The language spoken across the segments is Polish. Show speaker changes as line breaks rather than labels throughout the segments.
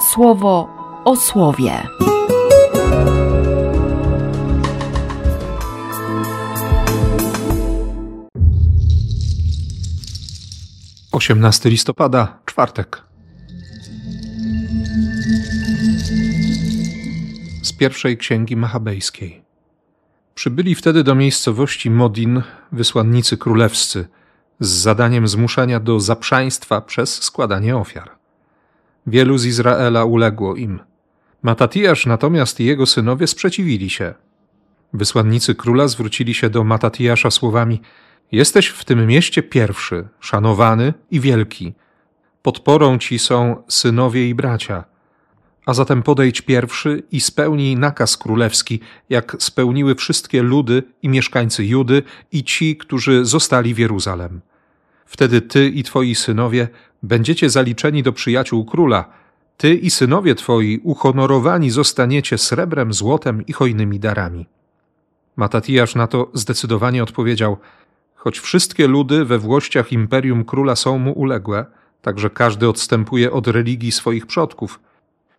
słowo o słowie.
Osiemnasty listopada, czwartek. Z pierwszej księgi machabejskiej. Przybyli wtedy do miejscowości Modin wysłannicy królewscy z zadaniem zmuszenia do zaprzaństwa przez składanie ofiar. Wielu z Izraela uległo im. Matatiasz natomiast i jego synowie sprzeciwili się. Wysłannicy króla zwrócili się do Matatiasza słowami: Jesteś w tym mieście pierwszy, szanowany i wielki. Podporą ci są synowie i bracia. A zatem podejdź pierwszy i spełnij nakaz królewski, jak spełniły wszystkie ludy i mieszkańcy Judy i ci, którzy zostali w Jeruzalem. Wtedy ty i twoi synowie będziecie zaliczeni do przyjaciół króla. Ty i synowie twoi uhonorowani zostaniecie srebrem, złotem i hojnymi darami. Matatijasz na to zdecydowanie odpowiedział: Choć wszystkie ludy we włościach imperium króla są mu uległe, także każdy odstępuje od religii swoich przodków,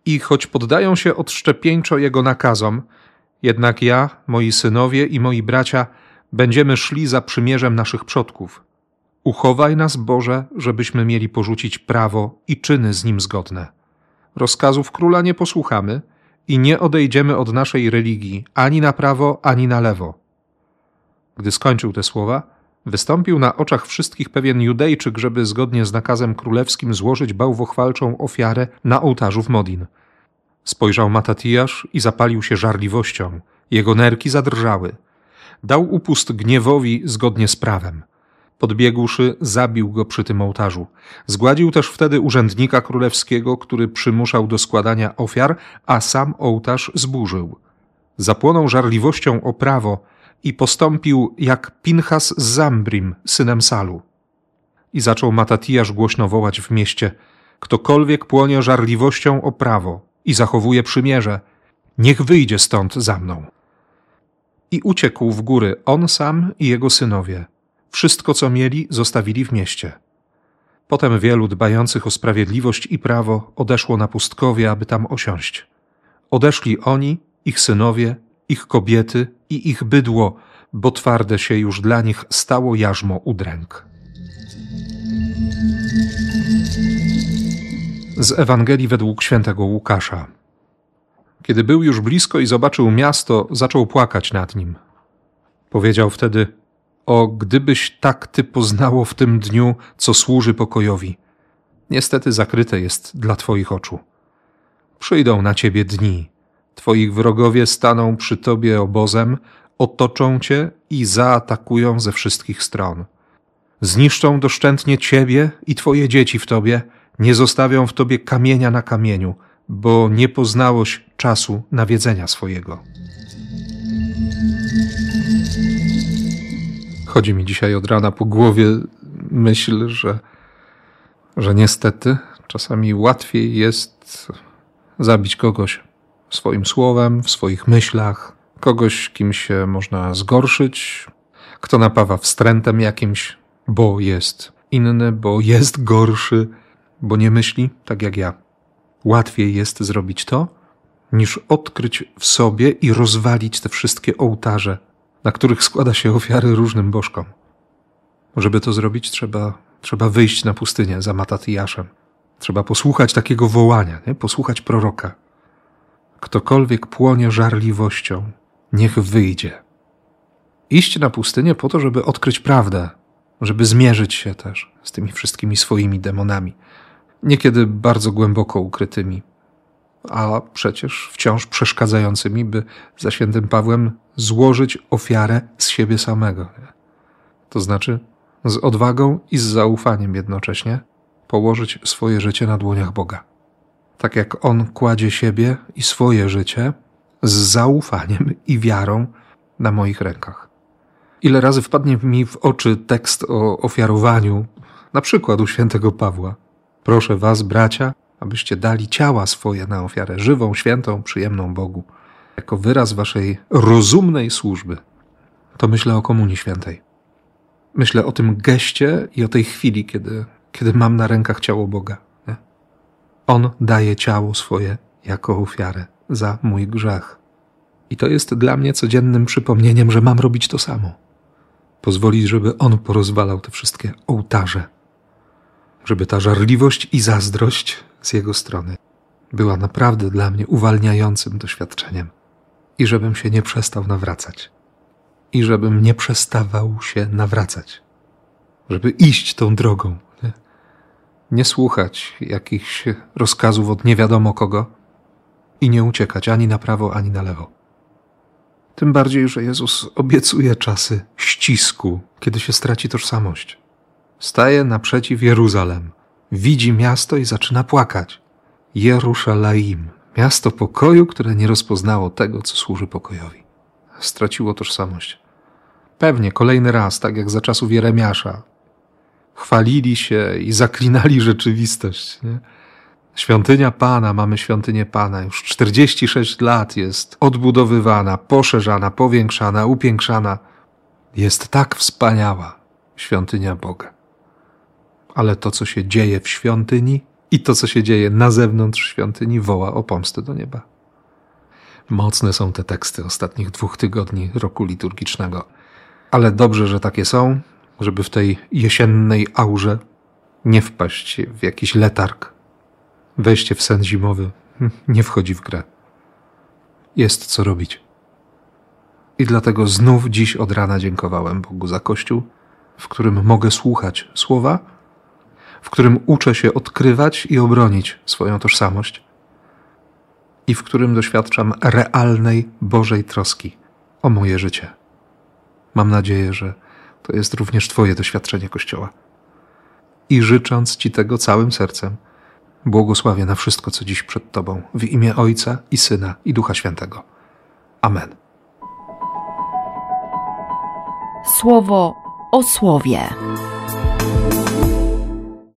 i choć poddają się odszczepieńczo jego nakazom, jednak ja, moi synowie i moi bracia będziemy szli za przymierzem naszych przodków. Uchowaj nas, Boże, żebyśmy mieli porzucić prawo i czyny z nim zgodne. Rozkazów króla nie posłuchamy i nie odejdziemy od naszej religii ani na prawo, ani na lewo. Gdy skończył te słowa, wystąpił na oczach wszystkich pewien Judejczyk, żeby zgodnie z nakazem królewskim złożyć bałwochwalczą ofiarę na ołtarzu w Modin. Spojrzał Matatijasz i zapalił się żarliwością. Jego nerki zadrżały. Dał upust gniewowi zgodnie z prawem. Podbiegłszy, zabił go przy tym ołtarzu. Zgładził też wtedy urzędnika królewskiego, który przymuszał do składania ofiar, a sam ołtarz zburzył. Zapłonął żarliwością o prawo i postąpił jak Pinchas z Zambrim, synem Salu. I zaczął Matatijasz głośno wołać w mieście: Ktokolwiek płonie żarliwością o prawo i zachowuje przymierze, niech wyjdzie stąd za mną. I uciekł w góry on sam i jego synowie wszystko, co mieli, zostawili w mieście. Potem wielu dbających o sprawiedliwość i prawo odeszło na pustkowie, aby tam osiąść. Odeszli oni, ich synowie, ich kobiety i ich bydło, bo twarde się już dla nich stało jarzmo udręk. Z Ewangelii według świętego Łukasza. Kiedy był już blisko i zobaczył miasto, zaczął płakać nad nim. Powiedział wtedy – o, gdybyś tak ty poznało w tym dniu, co służy pokojowi. Niestety zakryte jest dla twoich oczu. Przyjdą na ciebie dni. Twoich wrogowie staną przy tobie obozem, otoczą cię i zaatakują ze wszystkich stron. Zniszczą doszczętnie ciebie i twoje dzieci w tobie, nie zostawią w tobie kamienia na kamieniu, bo nie poznałeś czasu nawiedzenia swojego. Chodzi mi dzisiaj od rana po głowie myśl, że, że niestety czasami łatwiej jest zabić kogoś swoim słowem, w swoich myślach, kogoś, kim się można zgorszyć, kto napawa wstrętem jakimś, bo jest inny, bo jest gorszy, bo nie myśli tak jak ja. Łatwiej jest zrobić to, niż odkryć w sobie i rozwalić te wszystkie ołtarze, na których składa się ofiary różnym bożkom. Żeby to zrobić, trzeba, trzeba wyjść na pustynię za Matatiaszem. Trzeba posłuchać takiego wołania, nie? posłuchać proroka. Ktokolwiek płonie żarliwością, niech wyjdzie. Iść na pustynię po to, żeby odkryć prawdę, żeby zmierzyć się też z tymi wszystkimi swoimi demonami, niekiedy bardzo głęboko ukrytymi, a przecież wciąż przeszkadzającymi, by za świętym Pawłem złożyć ofiarę z siebie samego. To znaczy z odwagą i z zaufaniem jednocześnie położyć swoje życie na dłoniach Boga. Tak jak On kładzie siebie i swoje życie z zaufaniem i wiarą na moich rękach. Ile razy wpadnie mi w oczy tekst o ofiarowaniu, na przykład u świętego Pawła. Proszę was, bracia, abyście dali ciała swoje na ofiarę żywą, świętą, przyjemną Bogu, jako wyraz waszej rozumnej służby, to myślę o Komunii Świętej. Myślę o tym geście i o tej chwili, kiedy, kiedy mam na rękach ciało Boga. Nie? On daje ciało swoje jako ofiarę za mój grzech. I to jest dla mnie codziennym przypomnieniem, że mam robić to samo. Pozwolić, żeby On porozwalał te wszystkie ołtarze, żeby ta żarliwość i zazdrość z Jego strony była naprawdę dla mnie uwalniającym doświadczeniem i żebym się nie przestał nawracać. I żebym nie przestawał się nawracać. Żeby iść tą drogą. Nie, nie słuchać jakichś rozkazów od nie wiadomo kogo i nie uciekać ani na prawo, ani na lewo. Tym bardziej, że Jezus obiecuje czasy ścisku, kiedy się straci tożsamość. Staje naprzeciw Jeruzalem, widzi miasto i zaczyna płakać. Jeruszalaim, miasto pokoju, które nie rozpoznało tego, co służy pokojowi. Straciło tożsamość. Pewnie kolejny raz, tak jak za czasów Jeremiasza, chwalili się i zaklinali rzeczywistość. Nie? Świątynia Pana, mamy świątynię Pana, już 46 lat jest odbudowywana, poszerzana, powiększana, upiększana. Jest tak wspaniała świątynia Boga. Ale to, co się dzieje w świątyni i to, co się dzieje na zewnątrz świątyni, woła o pomstę do nieba. Mocne są te teksty ostatnich dwóch tygodni roku liturgicznego. Ale dobrze, że takie są, żeby w tej jesiennej aurze nie wpaść w jakiś letarg. Wejście w sen zimowy nie wchodzi w grę. Jest co robić. I dlatego znów dziś od rana dziękowałem Bogu za Kościół, w którym mogę słuchać słowa, w którym uczę się odkrywać i obronić swoją tożsamość i w którym doświadczam realnej Bożej troski o moje życie. Mam nadzieję, że to jest również Twoje doświadczenie Kościoła. I życząc Ci tego całym sercem, błogosławię na wszystko, co dziś przed Tobą, w imię Ojca i Syna i Ducha Świętego. Amen.
Słowo o słowie.